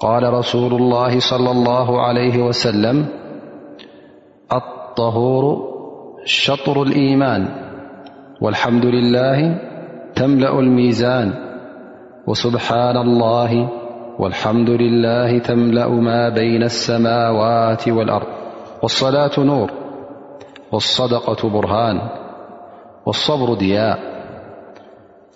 قال رسول الله - صلى الله عليه وسلم الطهور شطر الإيمان والحمد لله تملأ الميزان وسبحان الله والحمد لله تملأ ما بين السماوات والأرض والصلاة نور والصدقة برهان والصبر دياء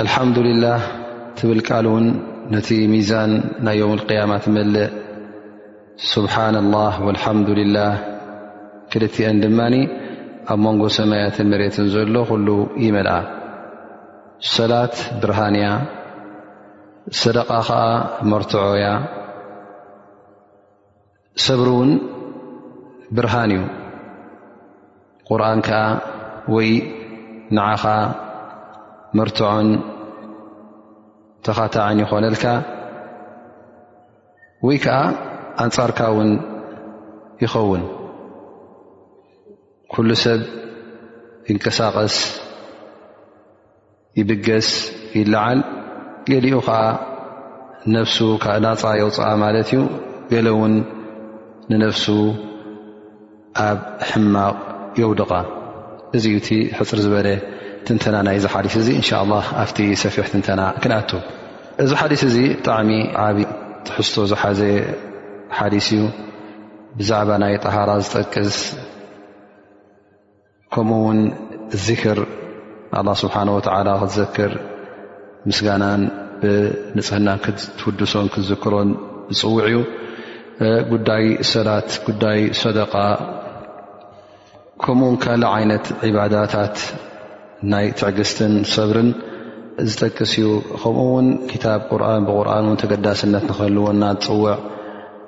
ኣልሓምዱሊላህ ትብል ቃል እውን ነቲ ሚዛን ናይ ዮም ቅያማ ትመልእ ስብሓና ላህ ወልሓምዱሊላህ ክልትኤን ድማ ኣብ መንጎ ሰማያትን መሬትን ዘሎ ኩሉ ይመልኣ ሰላት ብርሃን እያ ሰደቃ ከዓ መርትዖ እያ ሰብሪ እውን ብርሃን እዩ ቁርን ከዓ ወይ ንዓኻ መርትዖን ተኻታዕን ይኾነልካ ወይ ከዓ ኣንፃርካ እውን ይኸውን ኩሉ ሰብ ይንቀሳቀስ ይብገስ ይለዓል ገሊኡ ከዓ ነፍሱ ካብ ናፃ የውፅኣ ማለት እዩ ገለ እውን ንነፍሱ ኣብ ሕማቕ የውድቓ እዚ ዩ እቲ ሕፅር ዝበለ ትንተና ናይ እዚ ሓዲስ እዚ እንሻ ላ ኣብቲ ሰፊሕ ትንተና ክንኣቱ እዚ ሓዲስ እዚ ብጣዕሚ ዓብ ትሕዝቶ ዝሓዘ ሓዲስ እዩ ብዛዕባ ናይ ጠሃራ ዝጠቅስ ከምኡ ውን ዚክር ኣላ ስብሓን ወተዓላ ክትዘክር ምስጋናን ብንፅህና ክትውድሶን ክትዝክሮን ዝፅውዕ እዩ ጉዳይ ሰላት ጉዳይ ሰደቃ ከምኡውን ካልእ ዓይነት ዕባዳታት ናይ ትዕግስትን ሰብርን ዝጠቅስ እዩ ከምኡ ውን ክታብ ቁርን ብቁርን ን ተገዳስነት ንክህልወና ዝፅውዕ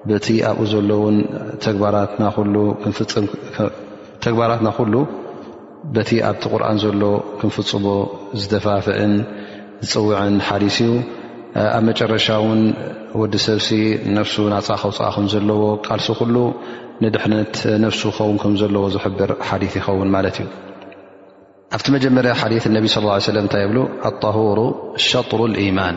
በቲ ኣብኡ ዘለውን ተግባራትና ኩሉ ክንፍፅም ተግባራትና ኩሉ በቲ ኣብቲ ቁርን ዘሎ ክንፍፅሞ ዝደፋፍዕን ዝፅውዕን ሓዲስ እዩ ኣብ መጨረሻ ውን ወዲ ሰብሲ ነፍሱ ናፃ ከውፅኣ ከምዘለዎ ቃልሲ ኩሉ ንድሕነት ነፍሱ ክኸውን ከምዘለዎ ዝሕብር ሓዲ ይኸውን ማለት እዩ ኣብቲ መጀመርያ ሓዲ ነቢ ስ ሰለ እንታይ የብሉ ኣጣሁሩ ሸጥሩ ልኢማን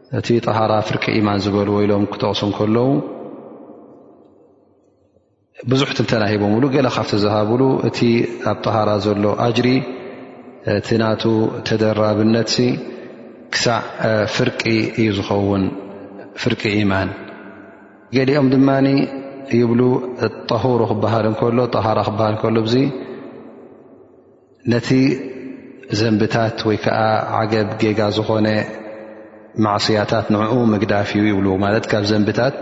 እቲ ጠሃራ ፍርቂ ኢማን ዝበልዎ ኢሎም ክጠቕሱ ከለዉ ብዙሕ ትንተና ሂቦምሉ ገለ ካብቲ ዝሃብሉ እቲ ኣብ ጠሃራ ዘሎ ኣጅሪ እቲ ናቱ ተደራብነት ክሳዕ ፍርቂ እዩ ዝኸውን ፍርቂ ኢማን ገሊኦም ድማ ይብሉ ጠሁሩ ክበሃል ከሎ ሃራ ክበሃል ከሎ ነቲ ዘንብታት ወይ ከዓ ዓገብ ጌጋ ዝኾነ ማዕስያታት ንኡ ምግዳፍ እዩ ይብሉ ማለት ካብ ዘንብታት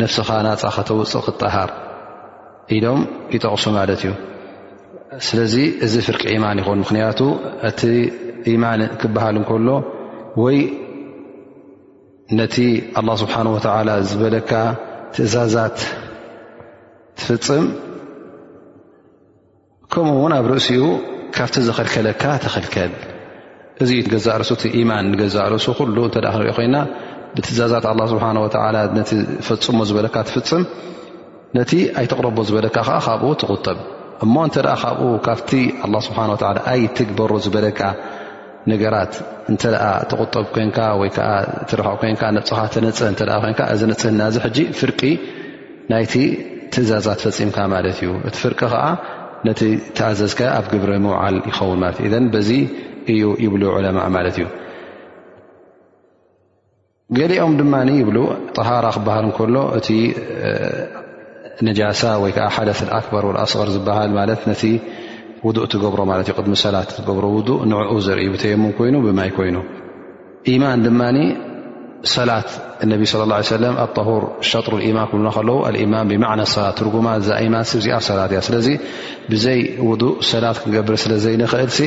ነፍስኻ ናፃ ከተውፅእ ክጠሃር ኢሎም ይጠቕሱ ማለት እዩ ስለዚ እዚ ፍርቂ ኢማን ይኹን ምክንያቱ እቲ ኢማን ክበሃል እንከሎ ወይ ነቲ ኣላ ስብሓን ወተዓላ ዝበለካ ትእዛዛት ትፍፅም ከምኡ ውን ኣብ ርእሲኡ ካብቲ ዝኸልከለካ ተኸልከል እዚ ገዛእ ርእሱ እቲ ኢማን ንገዛእ ርእሱ ኩሉ እተ ክንሪኦ ኮይና ብትእዛዛት ኣላ ስብሓን ወተላ ነቲ ፈፅሞ ዝበለካ ትፍፅም ነቲ ኣይተቕረቦ ዝበለካ ከዓ ካብኡ ትቁጠብ እሞ እንተ ካብኡ ካብቲ ኣላ ስብሓን ወላ ኣይትግበሩ ዝበለካ ነገራት እንተ ትቁጠብ ኮንካ ወይከዓ ትረክዕ ኮንካ ነብፅኻ ተነፅ እተ ኮይንካ እዚ ንፅህና እዚ ሕጂ ፍርቂ ናይቲ ትእዛዛት ፈፂምካ ማለት እዩ እቲ ፍርቂ ከዓ ነቲ ተኣዘዝካ ኣብ ግብረ ምውዓል ይኸውን ማለት እዩ እዘን በዚ እዩ ይብሉ ዕለማ ማለት እዩ ገሊኦም ድማ ይብሉ ጠሃራ ክበሃል እንከሎ እቲ ነጃሳ ወይ ከዓ ሓደት ኣክበር ኣስቀር ዝበሃል ማለት ነቲ ውዱእ ትገብሮ ማለት እዩ ቅድሚ ሰላት ትገብሮ ውዱእ ንዕኡ ዘርእዩ ብተየሙም ኮይኑ ብማይ ኮይኑ ኢማን ድማ ሰላት እነቢ ስለ ላ ሰለም ኣጠሁር ሸጥሩ ኢማን ክብሉና ከለዉ ኣልኢማን ብማዕና ሰላት ትርጉማ እዛ ኢማን ስብዚኣ ሰላት እያ ስለዚ ብዘይ ውዱእ ሰላት ክንገብር ስለ ዘይንኽእልሲ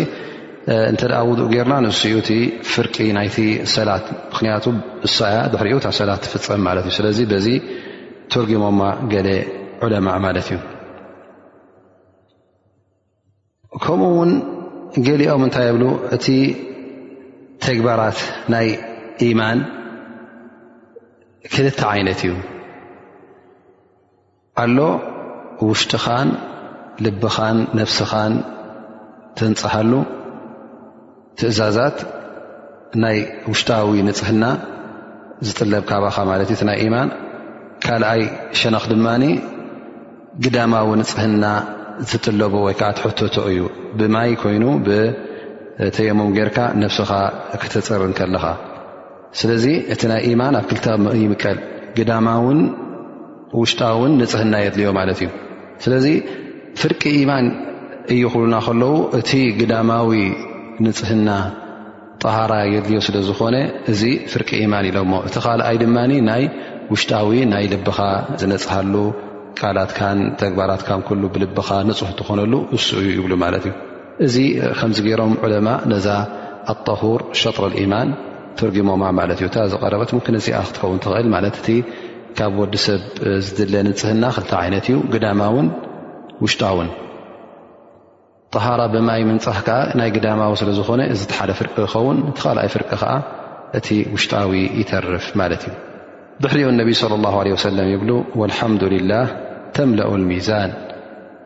እንተ ደኣ ውዱእ ጌርና ንስኡ እቲ ፍርቂ ናይቲ ሰላት ምኽንያቱ እሳ እያ ድሕሪኡ እታ ሰላት ትፍፀም ማለት እዩ ስለዚ በዚ ትርጉሞማ ገለ ዑለማ ማለት እዩ ከምኡ ውን ገሊኦም እንታይ የብሉ እቲ ተግባራት ናይ ኢማን ክልተ ዓይነት እዩ ኣሎ ውሽጥኻን ልብኻን ነፍስኻን ተንፅሃሉ ትእዛዛት ናይ ውሽጣዊ ንፅህና ዝጥለብ ካባኻ ማለት እዩ ናይ ኢማን ካልኣይ ሸነኽ ድማ ግዳማዊ ንፅህና ዝጥለቡ ወይከዓ ትሕተቶ እዩ ብማይ ኮይኑ ብተየሙም ጌርካ ነብስኻ ክተፅር ከለኻ ስለዚ እቲ ናይ ኢማን ኣብ ክልተ ይምቀል ግዳማውን ውሽጣውን ንፅህና የድልዮ ማለት እዩ ስለዚ ፍርቂ ኢማን እዩ ክብሉና ከለዉ እቲ ግዳማዊ ንፅህና ጠሃራ የድልዮ ስለ ዝኾነ እዚ ፍርቂ ኢማን ኢሎሞ እቲ ካልኣይ ድማ ናይ ውሽጣዊ ናይ ልብኻ ዝነፅሃሉ ቃላትካን ተግባራትካን ኩሉ ብልብኻ ንፁህ ትኾነሉ እሱ እዩ ይብሉ ማለት እዩ እዚ ከምዚ ገይሮም ዑለማ ነዛ ኣጣሁር ሸጥረ ልኢማን ተርጊሞማ ማለት እዩ እታ ዝቐረበት ምክን እዚኣ ክትከውን ትኽእል ማለት እቲ ካብ ወዲ ሰብ ዝድለ ንፅህና ክልተ ዓይነት እዩ ግዳማውን ውሽጣውን ጠሃራ ብማይ ምንፃህ ከዓ ናይ ግዳማዊ ስለ ዝኾነ እዚ ተሓደ ፍርቂ ክኸውን እቲ ካልኣይ ፍርቂ ከዓ እቲ ውሽጣዊ ይተርፍ ማለት እዩ ድሕሪኡ ነቢ ለ ላ ለ ወሰለም ይብሉ ወልሓምዱልላህ ተምለኡ ልሚዛን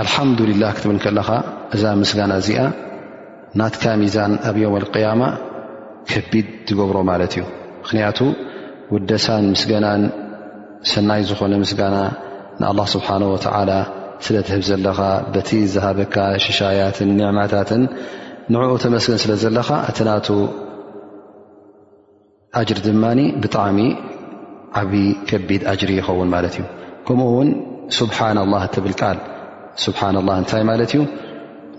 ኣልሓምዱሊላ ክትብል ከለኻ እዛ ምስጋና እዚኣ ናትካ ሚዛን ኣብ ዮም ኣልቅያማ ከቢድ ትገብሮ ማለት እዩ ምኽንያቱ ውደሳን ምስገናን ሰናይ ዝኾነ ምስጋና ንኣላ ስብሓን ወተዓላ ስለ ትህብ ዘለኻ በቲ ዝሃበካ ሽሻያትን ኒዕማታትን ንዕኡ ተመስገን ስለ ዘለኻ እቲ ናቱ ኣጅር ድማ ብጣዕሚ ዓብ ከቢድ ኣጅሪ ይኸውን ማለት እዩ ከምኡ ውን ስብሓና ላ ትብል ቃል ስብሓና ላ እንታይ ማለት እዩ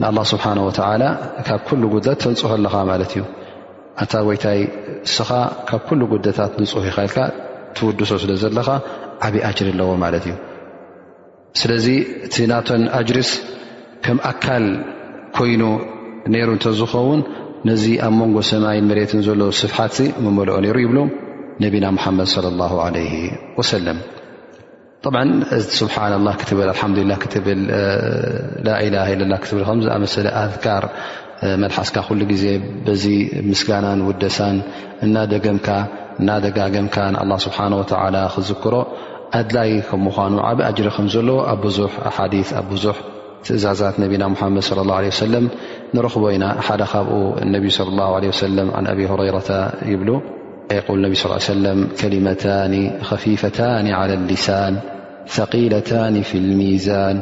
ንኣላ ስብሓን ወተላ ካብ ኩሉ ጉድለት ተንፅሖ ኣለኻ ማለት እዩ ኣታ ወይታይ እስኻ ካብ ኩሉ ጉደታት ንፁሕ ይካልካ ትውድሶ ስለ ዘለኻ ዓብዪ ኣጅሪ ኣለዎ ማለት እዩ ስለዚ እቲ ናተን ኣጅርስ ከም ኣካል ኮይኑ ነይሩ እንተዝኸውን ነዚ ኣብ መንጎ ሰማይን መሬትን ዘሎ ስፍሓት መመልኦ ነይሩ ይብሉ ነቢና ሙሓመድ ለ ላ ለ ወሰለም ብ ስብሓ ላ ክትብል ኣልሓምዱላ ክትብል ላላ ክትብል ከምዝኣመሰለ ኣዝካር መልሓስካ ኩሉ ግዜ በዚ ምስጋናን ውደሳን እናደገምካ እናደጋገምካ ንኣላ ስብሓን ወተዓላ ክዝክሮ ኣድላይ ከም ምኳኑ ዓብ ኣጅሪ ከም ዘለዎ ኣብ ብዙሕ ኣሓዲ ኣብ ብዙሕ ትእዛዛት ነቢና ሙሓመድ صለ ላه ለ ወሰለም ንረኽቦ ኢና ሓደ ካብኡ ነቢ صለ ላه ለ ወሰለም ን ኣብ ሁረይረታ ይብሉ የቁል ነቢ ስ ሰለም ከሊመታኒ ከፊፈታኒ ዓላ ሊሳን ثቂለታኒ ፊ ልሚዛን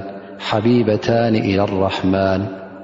ሓቢበታኒ ኢላ ራሕማን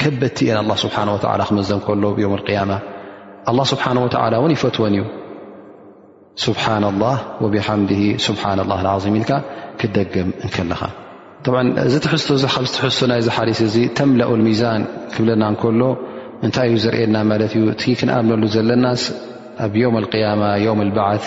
ከበቲ እየን ኣላ ስብሓን ወተላ ክመዘን ከሎ ዮም ቅያማ ኣላ ስብሓን ወተላ እውን ይፈትወን እዩ ስብሓና ላህ ወብሓምድ ስብሓና ላ ዓም ኢልካ ክደገም እንከለኻ እዚ ትሕዝቶ እዚ ካብ ዝትሕዝቶ ናይ ዚ ሓሊስ እዚ ተምለኡ ሚዛን ክብለና እንከሎ እንታይ እዩ ዘርእየና ማለት እዩ እቲ ክንኣምነሉ ዘለናስ ኣብ ዮም ቅያማ ዮም ልበዓት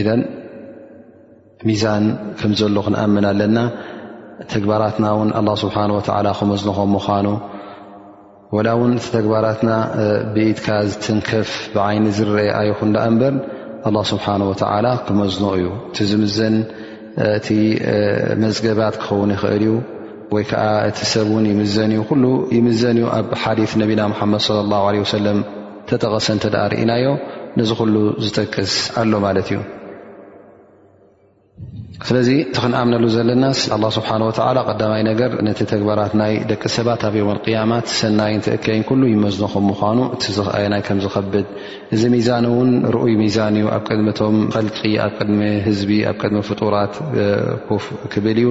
ኢዘን ሚዛን ከም ዘሎ ክንኣምን ኣለና ተግባራትና እውን ኣላ ስብሓን ወተላ ክመዝንኾ ምዃኑ ወላ እውን እቲ ተግባራትና ብኢትካ ዝትንከፍ ብዓይኒ ዝርአ ኣይኹን ዳኣ እምበር ኣላ ስብሓን ወተዓላ ክመዝኖ እዩ እቲ ዝምዘን እቲ መዝገባት ክኸውን ይኽእል እዩ ወይ ከዓ እቲ ሰብ እውን ይምዘን እዩ ኩሉ ይምዘን እዩ ኣብ ሓዲ ነቢና ሓመድ ለ ላ ለ ወሰለም ተጠቐሰ እንተ ርእናዮ ነዚ ኩሉ ዝጠቅስ ኣሎ ማለት እዩ ስለዚ እቲ ክንኣምነሉ ዘለና ኣላ ስብሓን ወተላ ቀዳማይ ነገር ነቲ ተግባራት ናይ ደቂ ሰባት ኣብ ዮም ቅያማት ሰናይ ንተእከይን ኩሉ ይመዝኖ ከም ምኳኑ እቲ ዝክኣየናይ ከም ዝከብድ እዚ ሚዛን እውን ርኡይ ሚዛን እዩ ኣብ ቅድሚቶም ፈልቂ ኣብ ቅድሚ ህዝቢ ኣብ ቅድሚ ፍጡራት ኮፍ ክብል እዩ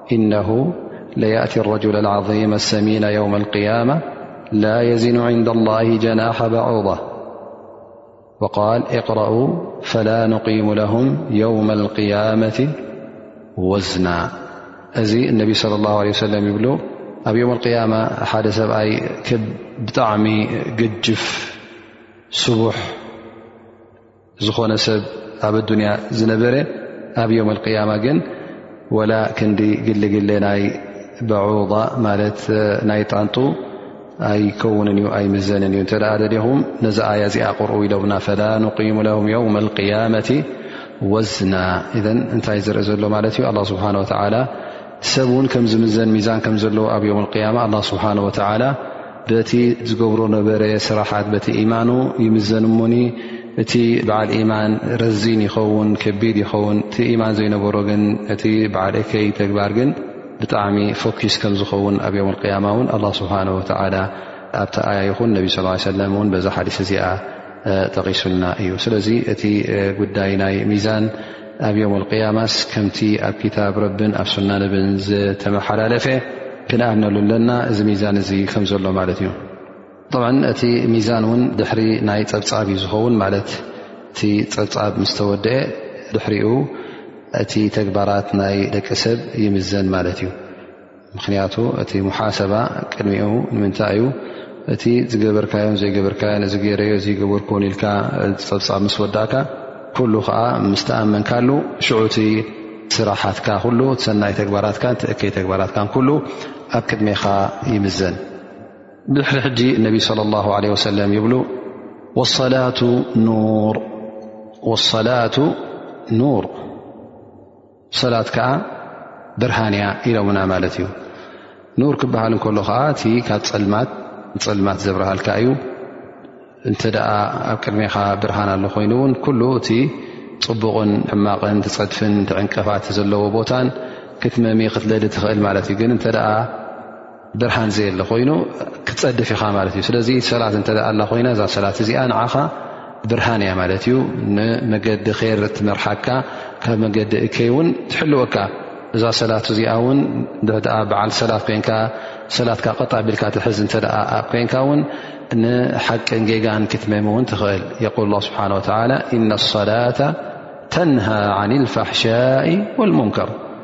إنه ليأتي الرجل العظيم السمين يوم القيامة لا يزن عند الله جناح بعوضة وقال اقرأوا فلا نقيم لهم يوم القيامة وزنا ذي النبي صلى الله عليه وسلم يبلو أب يوم القيامة حد سبي بطعم ججف سبح ዝኾነ ሰብ ኣብ ኣዱንያ ዝነበረ ኣብ ዮም ቅያማ ግን ወላ ክንዲ ግልግለ ናይ በዑባ ማለት ናይ ጣንጡ ኣይከውንን እዩ ኣይምዘንን እዩ እተ ደኹም ነዚ ኣያ እዚኣ ቅር ኢሎና ፈላ ንቂሙ ም ዮም ቅያመቲ ወዝና እታይ ዝርአ ዘሎ ማለት እዩ ስብሓ ሰብ እውን ከም ዝምዘን ሚዛን ከም ዘለዎ ኣብ ዮም ቅያማ ኣላ ስብሓን ወተዓላ በቲ ዝገብሮ ነበረ ስራሓት በቲ ኢማኑ ይምዘን እሞኒ እቲ በዓል ኢማን ረዚን ይኸውን ከቢድ ይኸውን እቲ ኢማን ዘይነበሮ ግን እቲ በዓል እከይ ተግባር ግን ብጣዕሚ ፎኪስ ከም ዝኸውን ኣብ ዮም ቅያማ እውን ኣላ ስብሓን ወተዓላ ኣብቲ ኣያ ይኹን ነቢ ስ ሰለም እውን በዛ ሓዲስ እዚኣ ጠቒሱልና እዩ ስለዚ እቲ ጉዳይ ናይ ሚዛን ኣብ ዮም ኣልቅያማስ ከምቲ ኣብ ክታብ ረብን ኣብ ሱና ነብን ዝተመሓላለፈ ክንኣምነሉ ኣለና እዚ ሚዛን እዚ ከም ዘሎ ማለት እዩ ብ እቲ ሚዛን እውን ድሕሪ ናይ ፀብፃብ እዩ ዝኸውን ማለት እቲ ፀብፃብ ምስ ተወደአ ድሕሪኡ እቲ ተግባራት ናይ ደቂ ሰብ ይምዘን ማለት እዩ ምክንያቱ እቲ ሙሓሰባ ቅድሚኡ ንምንታይ እዩ እቲ ዝገበርካዮን ዘይገበርካዮ እዚ ገይረዮ እዚ ገበርኩን ኢልካ ፀብፃብ ምስ ወዳእካ ኩሉ ከዓ ምስተኣመንካሉ ሽዑ እቲ ስራሓትካ ኩሉ ሰናይ ተግባራትካ እከይ ተግባራትካ ኩሉ ኣብ ቅድሜኻ ይምዘን ብድሕሪ ሕጂ እነቢ ለ ላ ለ ወሰለም ይብሉ ወሰላቱ ኑር ሰላት ከዓ ብርሃን እያ ኢሎምና ማለት እዩ ኑር ክበሃል እንከሎ ከዓ እቲ ካብ ፀልማት ንፀልማት ዘብርሃልካ እዩ እንተ ደኣ ኣብ ቅድሜኻ ብርሃን ኣሎ ኮይኑ እውን ኩሉ እቲ ፅቡቕን ሕማቕን ትፀድፍን ትዕንቀፋት ዘለዎ ቦታን ክትመሚ ክትለሊ ትኽእል ማለት እዩ ግን እተ ብርሃን ዘየለ ኮይኑ ክትፀድፍ ኢኻ ማለት እዩ ስለዚ ሰላት እንተ ኣላ ኮይና እዛ ሰላት እዚኣ ንዓኻ ብርሃን እያ ማለት እዩ ንመገዲ ር ትመርሓካ ካብ መገዲ እከይ እውን ትሕልወካ እዛ ሰላት እዚኣ እውን በዓል ሰላት ኮንካ ሰላትካ ቀጣ ቢልካ ትሕዝ እተ ኮንካ እውን ንሓቂን ጌጋን ክትመም እውን ትኽእል የቁል ስብሓ ወላ እነ ሰላተ ተንሃ ን ልፋሕሻ ወልሙንከር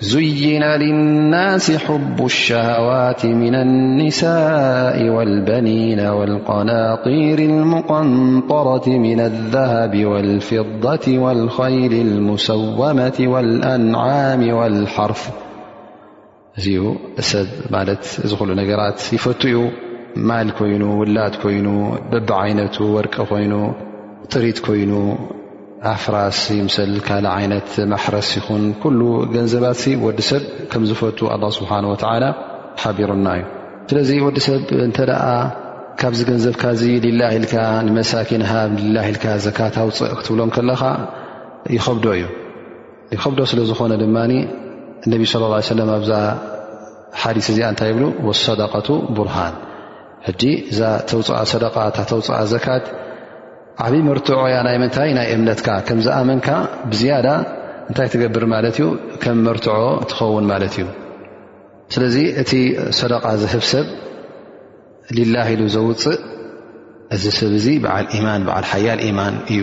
زين للناس حب الشهوات من النساء والبنين والقناقير المقنطرة من الذهب والفضة والخيل المسومة والأنعام والحرف سمالل نجرات فتي مال كوينو ولات كوينو ببعينته ورك كينو طريت كوينو ኣፍራስ ይምሰል ካልእ ዓይነት ማሕረስ ይኹን ኩሉ ገንዘባት ወዲ ሰብ ከም ዝፈቱ ኣላ ስብሓን ወተዓላ ሓቢሩና እዩ ስለዚ ወዲ ሰብ እንተ ደኣ ካብዚ ገንዘብካ እዚ ሊላ ኢልካ ንመሳኪን ሃብ ሊላ ኢልካ ዘካታ ውፅእ ክትብሎም ከለኻ ይኸብዶ እዩ ይኸብዶ ስለ ዝኾነ ድማ እነቢ ስለ ላ ሰለም ኣብዛ ሓዲስ እዚኣ እንታይ ይብሉ ወሰደቀቱ ቡርሃን ሕጂ እዛ ተውፅኣ ሰደቃ እታ ተውፅኣ ዘካት ዓብይ መርትዖ እያ ናይ ምንታይ ናይ እምነትካ ከም ዝኣመንካ ብዝያዳ እንታይ ትገብር ማለት እዩ ከም መርትዖ ትኸውን ማለት እዩ ስለዚ እቲ ሰደቃ ዝህብ ሰብ ሊላ ኢሉ ዘውፅእ እዚ ሰብ እዚ በዓል ኢማን በዓል ሓያል ኢማን እዩ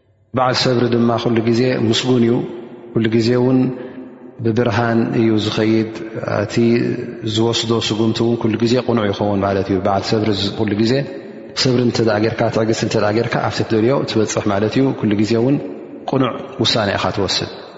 በዓል ሰብሪ ድማ ኩሉ ግዜ ምስጉን እዩ ኩሉ ግዜ እውን ብብርሃን እዩ ዝኸይድ እቲ ዝወስዶ ስጉምቲ እውን ኩሉ ግዜ ቕኑዕ ይኸውን ማለት እዩ በዓል ሰብሪ ኩሉ ግዜ ሰብሪ እንተ ጌርካ ትዕግስቲ እተ ጌርካ ኣብቲ ትደልዮ ትበፅሕ ማለት እዩ ኩሉ ግዜ እውን ቕኑዕ ውሳነ ኢኻ ትወስድ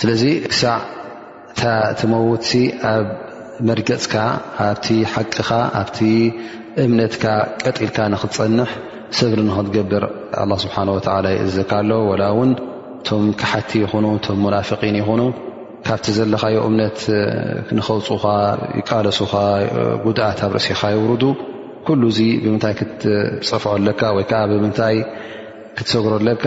ስለዚ ክሳዕ እታ ትመውትሲ ኣብ መርገፅካ ኣብቲ ሓቅኻ ኣብቲ እምነትካ ቀጢልካ ንክትፀንሕ ሰብሪ ንክትገብር ኣላ ስብሓን ወተላ ይእዘካ ኣሎ ወላ እውን እቶም ክሓቲ ይኹኑ እቶም ሙናፍቒን ይኹኑ ካብቲ ዘለኻዮ እምነት ንኸውፁኻ ይቃለሱኻ ጉድኣት ኣብ ርእሲኻ ይውርዱ ኩሉ እዙ ብምንታይ ክትፀፍዖ ኣለካ ወይከዓ ብምንታይ ክትሰግሮ ኣለካ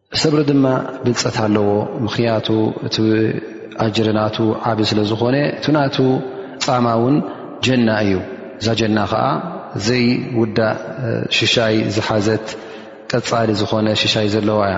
ሰብሪ ድማ ብልፀት ኣለዎ ምክንያቱ እቲ ኣጅሪ ናቱ ዓብ ስለ ዝኾነ እቲ ናቱ ፃማ እውን ጀና እዩ እዛ ጀና ከዓ ዘይውዳእ ሽሻይ ዝሓዘት ቀፃሊ ዝኾነ ሽሻይ ዘለዋ እያ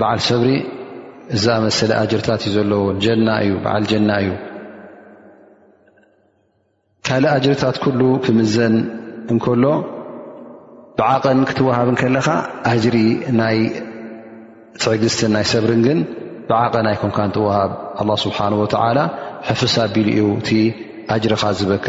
በዓል ሰብሪ እዛ መሰለ ኣጅርታት እዩ ዘለዎ ጀና እዩ በዓል ጀና እዩ ካልእ ኣጅርታት ኩሉ ክምዘን እንከሎ ብዓቐን ክትወሃብ ከለኻ ኣጅሪ ናይ ትዕግስትን ናይ ሰብርን ግን ብዓቐን ኣይኮንካ ንትወሃብ ኣላ ስብሓን ወተዓላ ሕፍስ ኣቢሉ እዩ እቲ ኣጅርኻ ዝበካ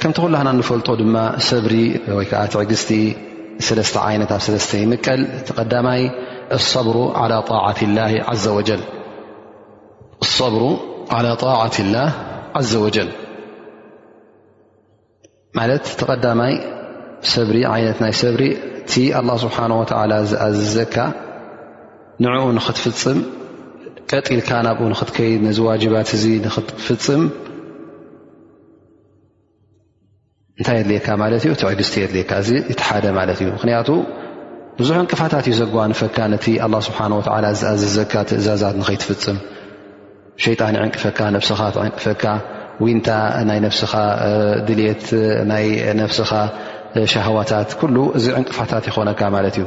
ከምቲ ኩላህና እንፈልጦ ድማ ሰብሪ ወይ ከዓ ትዕግስቲ ሰለስተ ዓይነት ኣብ ሰለስተ ይምቀል እቲ ቀዳማይ ኣሰብሩ ዓላ ጣዓት ላህ ዘ ወጀል ማለት እቲ ቀዳማይ ሰብሪ ዓይነት ናይ ሰብሪ እቲ ኣላ ስብሓን ወተዓላ ዝኣዝዘካ ንዕኡ ንኽትፍፅም ቀጢልካ ናብኡ ንኽትከይድ ነዚ ዋጅባት እዚ ንኽትፍፅም እንታይ የድልየካ ማለት እዩ ትዕግስቲ የድልካ እዚ እቲ ሓደ ማለት እዩ ምክንያቱ ብዙሕ እንቅፋታት እዩ ዘጓንፈካ ነቲ ኣላ ስብሓን ወላ ዝኣዘዘካ ትእዛዛት ንኸይትፍፅም ሸይጣን ይዕንቅፈካ ነብስኻ ትዕንቅፈካ ዊንታ ናይ ነብስኻ ድልት ናይ ነብስኻ ሻሃዋታት ኩሉ እዚ ዕንቅፋታት ይኾነካ ማለት እዩ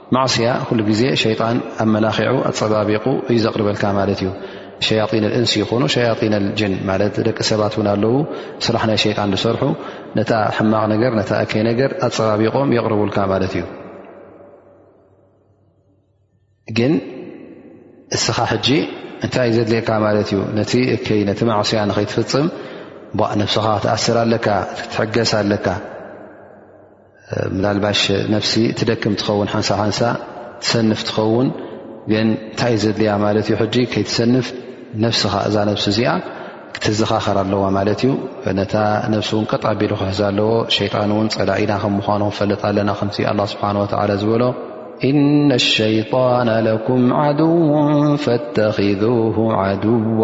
ማዕስያ ኩሉ ግዜ ሸይጣን ኣመላኺዑ ኣፀባቢቑ እዩ ዘቕርበልካ ማለት እዩ ሸያጢን ኣልእንስ ይኹኑ ሸያጢን ኣልጅን ማለት ደቂ ሰባት እውን ኣለዉ ስራሕ ናይ ሸይጣን ዝሰርሑ ነታ ሕማቕ ነገር ነታ እከይ ነገር ኣፀባቢቖም የቕርቡልካ ማለት እዩ ግን እስኻ ሕጂ እንታይ እዩ ዘድልየካ ማለት እዩ ነቲ እከይ ነቲ ማዕስያ ንኸይትፍፅም ነብስኻ ክትኣስር ኣለካ ትሕገስ ኣለካ ምናልባሽ ነፍሲ ትደክም ትኸውን ሓንሳ ሓንሳ ትሰንፍ ትኸውን ግን እንታይ ዩ ዘድልያ ማለት እዩ ሕጂ ከይትሰንፍ ነፍስኻ እዛ ነብሲ እዚኣ ክትዘኻኸር ኣለዋ ማለት እዩ ነታ ነብሲ እውን ቀጥ ኣቢሉ ክሕዛ ኣለዎ ሸይጣን እውን ፀላኢና ከም ምኳኑ ክፈለጥ ኣለና ከምቲ ኣላ ስብሓን ወተላ ዝበሎ እነ ሸይጣና ለኩም ዓድውን ፈተኪዙ ዓድዋ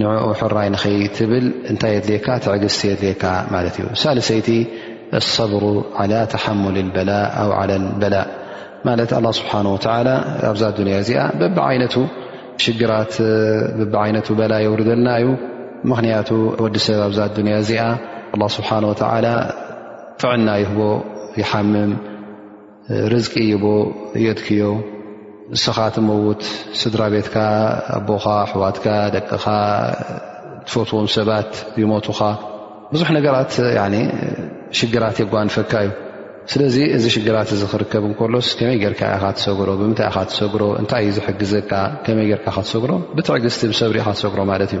ንዕኡ ሕራይ ንኸይትብል እንታይ የድልየካ ትዕግስቲ የድልየካ ማለት እዩ ሳልሰይቲ ኣሰብሩ ዓላ ተሓሙል በላእ ኣው ዓላ በላእ ማለት ኣላ ስብሓን ወተላ ኣብዛ ኣዱንያ እዚኣ በብ ዓይነቱ ሽግራት በብ ዓይነቱ በላ የውርደልና እዩ ምኽንያቱ ወዲ ሰብ ኣብዛ ኣዱንያ እዚኣ ኣላ ስብሓን ወተዓላ ጥዕና ይህቦ ይሓምም ርዝቂ ይቦ የድክዮ ንስኻ ትመውት ስድራ ቤትካ ኣቦኻ ኣሕዋትካ ደቅኻ ትፈትዎም ሰባት ይሞቱኻ ብዙሕ ነገራት ሽግራት የጓንፈካ እዩ ስለዚ እዚ ሽግራት እዚ ክርከብ እንከሎስ ከመይ ጌርካ ኢኻ ትሰግሮ ብምንታይ ኢኻ ትሰግሮ እንታይ እዩ ዝሕግዘካ ከመይ ጌርካ ኸትሰግሮ ብትዕግስቲ ብሰብሪ ኢኻ ትሰግሮ ማለት እዩ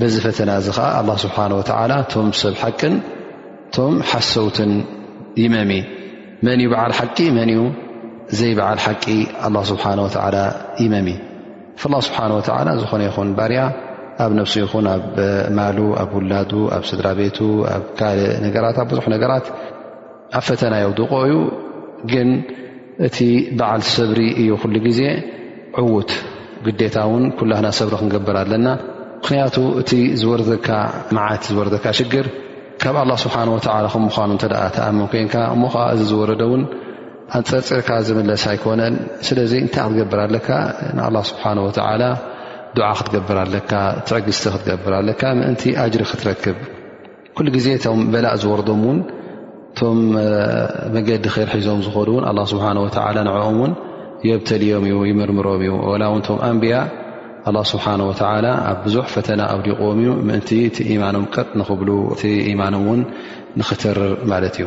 በዚ ፈተና እዚ ከዓ ኣላ ስብሓን ወተዓላ እቶም ሰብ ሓቅን እቶም ሓሰውትን ይመም መን እዩ በዓል ሓቂ መን እዩ ዘይበዓል ሓቂ ኣላ ስብሓን ወተዓላ ይመም ፍላ ስብሓን ወተዓላ ዝኾነ ይኹን ባርያ ኣብ ነፍሱ ይኹን ኣብ ማሉ ኣብ ውላዱ ኣብ ስድራ ቤቱ ኣብ ካልእ ነገራት ኣብ ብዙሕ ነገራት ኣብ ፈተና የውድቆ እዩ ግን እቲ በዓል ሰብሪ እዩ ኩሉ ግዜ ዕዉት ግዴታ እውን ኩላህና ሰብሪ ክንገብር ኣለና ምክንያቱ እቲ ዝወርዘካ መዓት ዝወርዘካ ሽግር ካብ ኣላ ስብሓን ወተላ ከም ምኳኑ እተ ተኣምን ኮንካ እሞ ከዓ እዚ ዝወረደ እውን ኣንፀርፅርካ ዝምለስ ኣይኮነን ስለዚ እንታይ ክትገብር ኣለካ ንኣላ ስብሓን ወተላ ድዓ ክትገብር ኣለካ ትዕግስቲ ክትገብር ኣለካ ምእንቲ ኣጅሪ ክትረክብ ኩሉ ግዜ እቶም በላእ ዝወርዶም እውን እቶም መገዲ ር ሒዞም ዝኮዱ እውን ኣላ ስብሓን ወተላ ንዕኦም እውን የብተልዮም እዩ ይምርምሮም እዩ ወላ እውን እቶም ኣንብያ ኣላ ስብሓን ወተላ ኣብ ብዙሕ ፈተና ኣብዲቕዎም እዩ ምእንቲ እቲ ኢማኖም ቀጥ ንክብሉ እቲ ኢማኖም እውን ንክተርር ማለት እዩ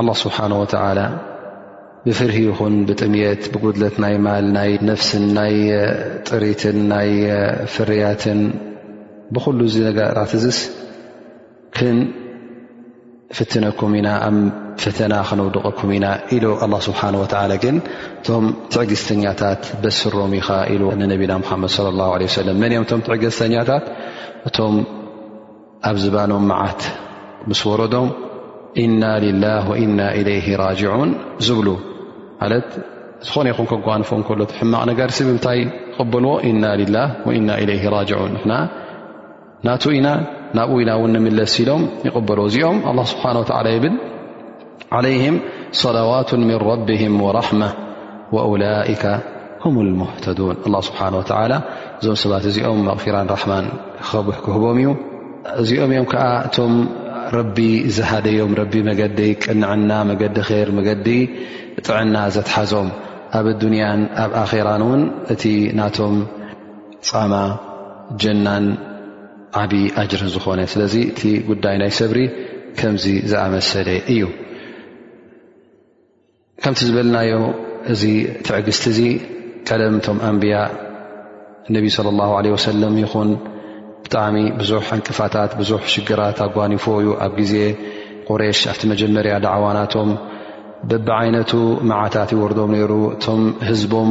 ኣላ ስብሓን ወተዓላ ብፍርሂ ይኹን ብጥምት ብጉድለት ናይ ማል ናይ ነፍስን ናይ ጥሪትን ናይ ፍርያትን ብኩሉ እዚ ነገራት እዝስ ክንፍትነኩም ኢና ኣብ ፈተና ክነውድቀኩም ኢና ኢሉ ኣላ ስብሓን ወተላ ግን እቶም ትዕግስተኛታት በስሮም ኢኻ ኢሉ ንነቢና ሙሓመድ ለ ላ ለ ሰለም መን እዮም እቶም ትዕግዝተኛታት እቶም ኣብ ዝባኖም መዓት ምስ ወረዶም ኢና ሊላህ ወኢና ኢለይህ ራጅዑን ዝብሉ ማለት ዝኾነ ይኹን ከጓንፎ ከሎ ሕማቕ ነገር ሲ ምንታይ ክቕበልዎ ኢና ሊላ ወኢና ኢለይ ራጅዑን ንና ናቱ ኢና ናብኡ ኢና እውን ንምለስ ኢሎም ይቕበልዎ እዚኦም ኣላ ስብሓን ወተዓላ ይብል ዓለይህም ሰላዋት ምን ረብህም ወራሕማ ወኡላይከ ሁም ልሙህተዱን ኣላ ስብሓን ወተዓላ እዞም ሰባት እዚኦም መቕፊራን ራሕማን ክህቦም እዩ እዚኦም እዮም ከዓ እቶም ረቢ ዝሃደዮም ረቢ መገዲ ቅንዕና መገዲ ር መገዲ ጥዕና ዘትሓዞም ኣብ ኣዱንያን ኣብ ኣኼራን እውን እቲ ናቶም ፃማ ጀናን ዓብዪ ኣጅሪ ዝኾነ ስለዚ እቲ ጉዳይ ናይ ሰብሪ ከምዚ ዝኣመሰለ እዩ ከምቲ ዝበልናዮ እዚ ትዕግስቲ እዚ ቀደም እቶም ኣንብያ እነቢ ስለ ላሁ ለ ወሰለም ይኹን ብጣዕሚ ብዙሕ ዕንቅፋታት ብዙሕ ሽግራት ኣጓኒፎ እዩ ኣብ ግዜ ቁሬሽ ኣብቲ መጀመርያ ዳዕዋናቶም በብዓይነቱ መዓታት ይወርዶም ነይሩ እቶም ህዝቦም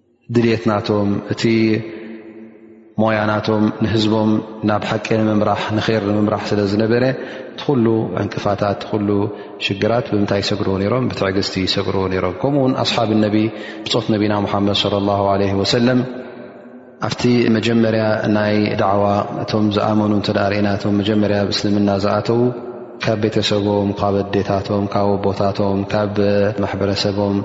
ድልት ናቶም እቲ ሞያ ናቶም ንህዝቦም ናብ ሓቂ ንምምራሕ ንር ንምምራሕ ስለ ዝነበረ እቲ ኩሉ ዕንቅፋታት ትኩሉ ሽግራት ብምንታይ ይሰግርዎ ነሮም ብትዕግስቲ ይሰግርዎ ነሮም ከምኡውን ኣስሓብ ነቢ ብፆት ነቢና ሙሓመድ ለ ላ ለ ወሰለም ኣብቲ መጀመርያ ናይ ዳዕዋ እቶም ዝኣመኑ እተ ርእና እቶም መጀመርያ ብእስልምና ዝኣተዉ ካብ ቤተሰቦም ካብ ኣዴታቶም ካብ ኣቦታቶም ካብ ማሕበረሰቦም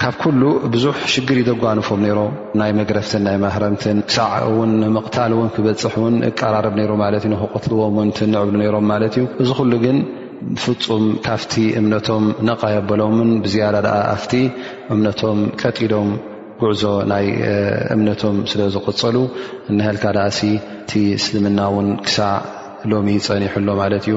ካብ ኩሉ ብዙሕ ሽግር ይደጓንፎም ነይሮም ናይ መግረፍትን ናይ ማህረምትን ክሳዕ እውን ምቕታል እውን ክበፅሕ ውን እቀራረብ ነይሩ ማለት እዩ ንክቕትልዎም ውን ትንዕብሉ ነይሮም ማለት እዩ እዚ ኩሉ ግን ፍፁም ካብቲ እምነቶም ነቓ የበሎምን ብዝያዳ ድኣ ኣብቲ እምነቶም ቀጢሎም ጉዕዞ ናይ እምነቶም ስለ ዝቕፀሉ እነሀልካ ድኣ እቲ እስልምና እውን ክሳዕ ሎሚ ፀኒሑ ኣሎ ማለት እዩ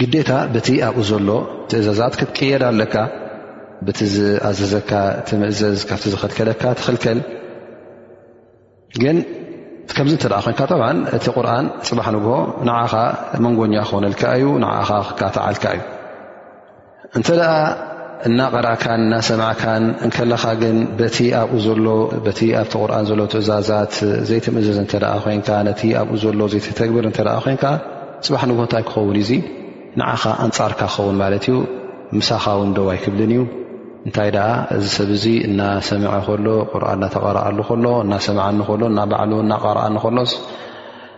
ግዴታ በቲ ኣብኡ ዘሎ ትእዛዛት ክትቀየድ ኣለካ በቲ ዝኣዘዘካ ትምእዘዝ ካብቲ ዝኸልከለካ ትኽልከል ግን ከምዚ እተ ኮንካ ጠብ እቲ ቁርን ፅባሕ ንግሆ ንዓኻ መንጎኛ ክኾነልካ እዩ ንኻ ክካትዓልካ እዩ እንተ እናቐራእካን እናሰማዕካን እንከለኻ ግን በቲ ኣብኡ ዘሎ በቲ ኣብቲ ቁርን ዘሎ ትእዛዛት ዘይትምእዘዝ እንተ ኮይንካ ነቲ ኣብኡ ዘሎ ዘይተተግብር እንተ ኮይንካ ፅባሕ ንግሆ እንታይ ክኸውን እዩዙ ንዓኻ ኣንፃርካ ክኸውን ማለት እዩ ምሳኻ ውን ደው ኣይክብልን እዩ እንታይ ደኣ እዚ ሰብ እዚ እናሰምዐ ከሎ ቁርን እናተቐረኣሉ ከሎ እናሰምዓኒ ከሎ እናባዕሉ እናቐረኣኒ ከሎስ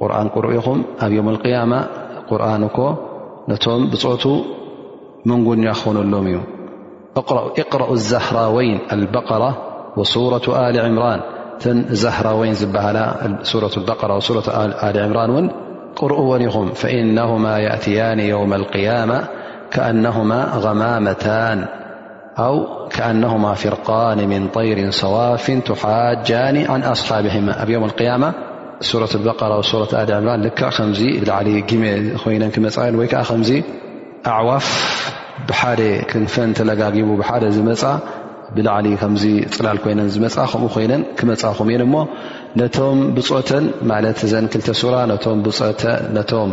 قرآنؤموم القةقرآنم منخنللماقرأ الزهراوين البقرة وسورة ل عمرانزرينسوةالبرةسولمرنرؤنم فإنهما يأتيان يوم القيامة كأنهما غمامتان ኣው ከኣነሁማ ፍርቃን ምን ጠይር ሰዋፊን ትሓጃኒ ን ኣስሓብማ ኣብ ዮም ያማ ሱረት በራ ሱረ ኣል ዕምራን ልክ ከምዚ ብላዕሊ ጊመ ኮይነን ክመፃ ዩ ወይከዓ ከምዚ ኣዕዋፍ ብሓደ ክንፈን ተለጋጊቡ ብሓደ ዝመፃ ብላዕሊ ከምዚ ፅላል ኮይነን ዝመፃ ከምኡ ኮይነን ክመፃኹም እየን እሞ ነቶም ብፆተን ማለት ዘን ክልተ ሱራ ነቶም ብፀተ ነቶም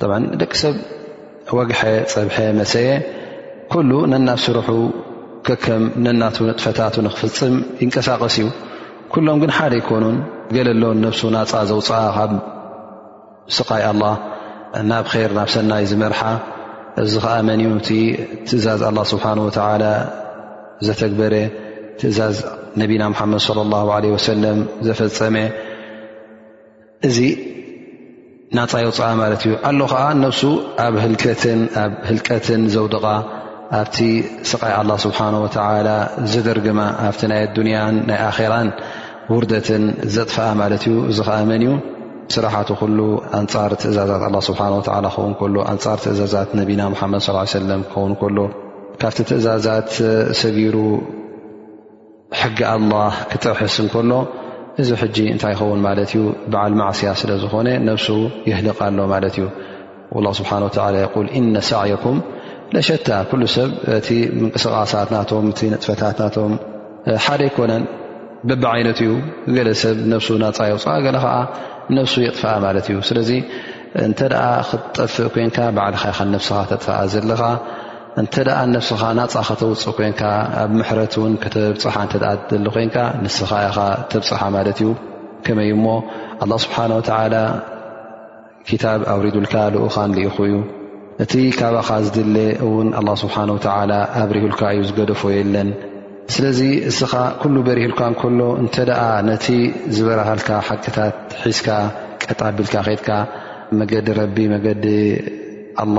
ጠብዓ ደቂ ሰብ ወግሐ ፀብሐ መሰየ ኩሉ ነናብ ስርሑ ከከም ነናቱ ንጥፈታቱ ንክፍፅም ይንቀሳቀስ እዩ ኩሎም ግን ሓደ ኣይኮኑን ገለሎ ነብሱ ናፃ ዘውፅኣ ካብ ስቃይ ኣላ ናብ ር ናብ ሰናይ ዝመርሓ እዚ ከዓ መን እዩ እቲ ትእዛዝ ኣላ ስብሓን ወተላ ዘተግበረ ትእዛዝ ነቢና ምሓመድ ለ ላ ለ ወሰለም ዘፈፀመ እዚ ናፃ የውፅኣ ማለት እዩ ኣሎ ከዓ ነብሱ ኣብ ህልትን ኣብ ህልቀትን ዘውድቓ ኣብቲ ስቃይ ኣላ ስብሓን ወተላ ዝድርግማ ኣብቲ ናይ ኣዱንያን ናይ ኣኼራን ውርደትን ዘጥፍኣ ማለት እዩ እዚ ከዓ መን እዩ ስራሓት ኩሉ ኣንፃር ትእዛዛት ኣላ ስብሓን ወላ ክኸውን ከሎ ኣንፃር ትእዛዛት ነቢና ሓመድ ስ ሰለም ክኸውን ከሎ ካብቲ ትእዛዛት ሰጊሩ ሕጊ ኣላህ ክጥሕስ እንከሎ እዚ ሕጂ እንታይ ይኸውን ማለት እዩ በዓል ማዕስያ ስለ ዝኾነ ነብሱ የህልቕ ኣሎ ማለት እዩ ላ ስብሓን ወተላ የል እነ ሳዕየኩም ለሸታ ኩሉ ሰብ እቲ ምንቅስቓሳት ናቶም እቲ ንጥፈታት ናቶም ሓደ ኣይኮነን በብ ዓይነት እዩ ገለ ሰብ ነብሱ ናፃ የውፅኣ ገለ ከዓ ነብሱ የጥፍኣ ማለት እዩ ስለዚ እንተ ደኣ ክትጠፍእ ኮንካ ባዕልኻ ኻን ነብስኻ ተጥፍኣ ዘለኻ እንተ ነብስኻ ናፃ ከተውፅእ ኮንካ ኣብ ምሕረት ውን ከተብፅሓ እተ ደሊ ኮንካ ንስኻ ኢኻ ተብፅሓ ማለት እዩ ከመይ እሞ ኣላ ስብሓን ወተላ ክታብ ኣውሪዱልካ ልኡኻን ልኢኹ እዩ እቲ ካባኻ ዝድለ እውን ኣላ ስብሓን ወተላ ኣብሪሁልካ እዩ ዝገደፎ የለን ስለዚ እስኻ ኩሉ በሪህልካ እንከሎ እንተ ደኣ ነቲ ዝበረሃልካ ሓቅታት ሒዝካ ቀጣቢልካ ከትካ መገዲ ረቢ መገዲ ኣላ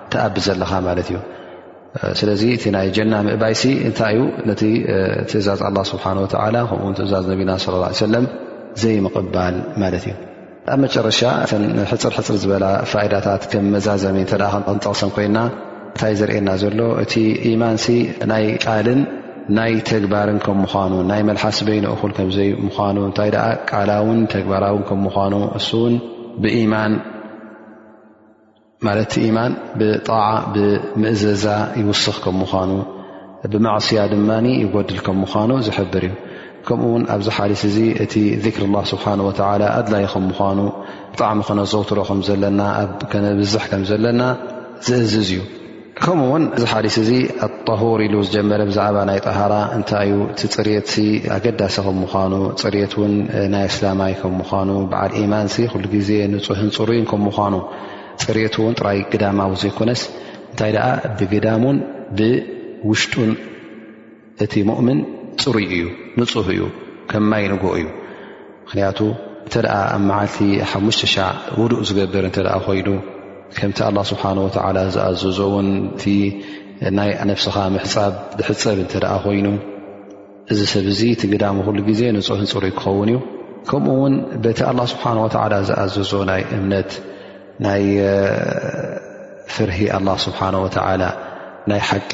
ትኣብ ዘለኻ ማለት እዩ ስለዚ እቲ ናይ ጀና ምእባይሲ እንታይ እዩ ነቲ ትእዛዝ ኣላ ስብሓን ወተላ ከምኡውን ትእዛዝ ነቢና ስለ ላ ሰለም ዘይምቕባል ማለት እዩ ኣብ መጨረሻ እተን ሕፅር ሕፅር ዝበላ ፋይዳታት ከም መዛዘሚ እተ ክንጠቕሰም ኮይና እንታይ ዘርእየና ዘሎ እቲ ኢማንሲ ናይ ቃልን ናይ ተግባርን ከም ምኳኑ ናይ መልሓስ በይኑ እኹል ከምዘይ ምኳኑ እንታይ ደኣ ቃላውን ተግባራውን ከም ምኳኑ እሱውን ብኢማን ማለት ኢማን ብጣዓ ብምእዘዛ ይውስኽ ከም ምዃኑ ብማዕስያ ድማ ይጎድል ከም ምዃኑ ዝሕብር እዩ ከምኡ ውን ኣብዚ ሓዲስ እዚ እቲ ذክር ላ ስብሓን ወተላ ኣድላይ ከም ምዃኑ ብጣዕሚ ከነዘውትሮ ከምዘለና ኣብ ከነብዝሕ ከም ዘለና ዝእዝዝ እዩ ከምኡ ውን እዚ ሓዲስ እዚ ኣጣሁር ኢሉ ዝጀመረ ብዛዕባ ናይ ጠሃራ እንታይ ዩ እቲ ፅርት ኣገዳሲ ከም ምኳኑ ፅርት ውን ናይ ኣስላማይ ከም ምኳኑ በዓል ኢማን ኩሉ ግዜ ንፁህን ፅሩይን ከም ምኳኑ ፅርት ውን ጥራይ ግዳማዊ ዘይኮነስ እንታይ ደኣ ብግዳሙን ብውሽጡን እቲ ሙእምን ፅሩይ እዩ ንፁህ እዩ ከም ማይ ንጎ እዩ ምክንያቱ እንተ ኣብ መዓልቲ ሓሙሽተ ሻዕ ውዱእ ዝገብር እተ ኮይኑ ከምቲ ኣላ ስብሓን ወተላ ዝኣዘዞ እውን እቲ ናይ ነፍስኻ ምሕፃብ ዝሕፀብ እንተ ኮይኑ እዚ ሰብ እዚ እቲ ግዳሚ ኩሉ ግዜ ንፁህን ፅሩይ ክኸውን እዩ ከምኡ ውን በቲ ኣላ ስብሓን ወተላ ዝኣዘዞ ናይ እምነት ናይ ፍርሂ ኣላ ስብሓን ወተላ ናይ ሓቂ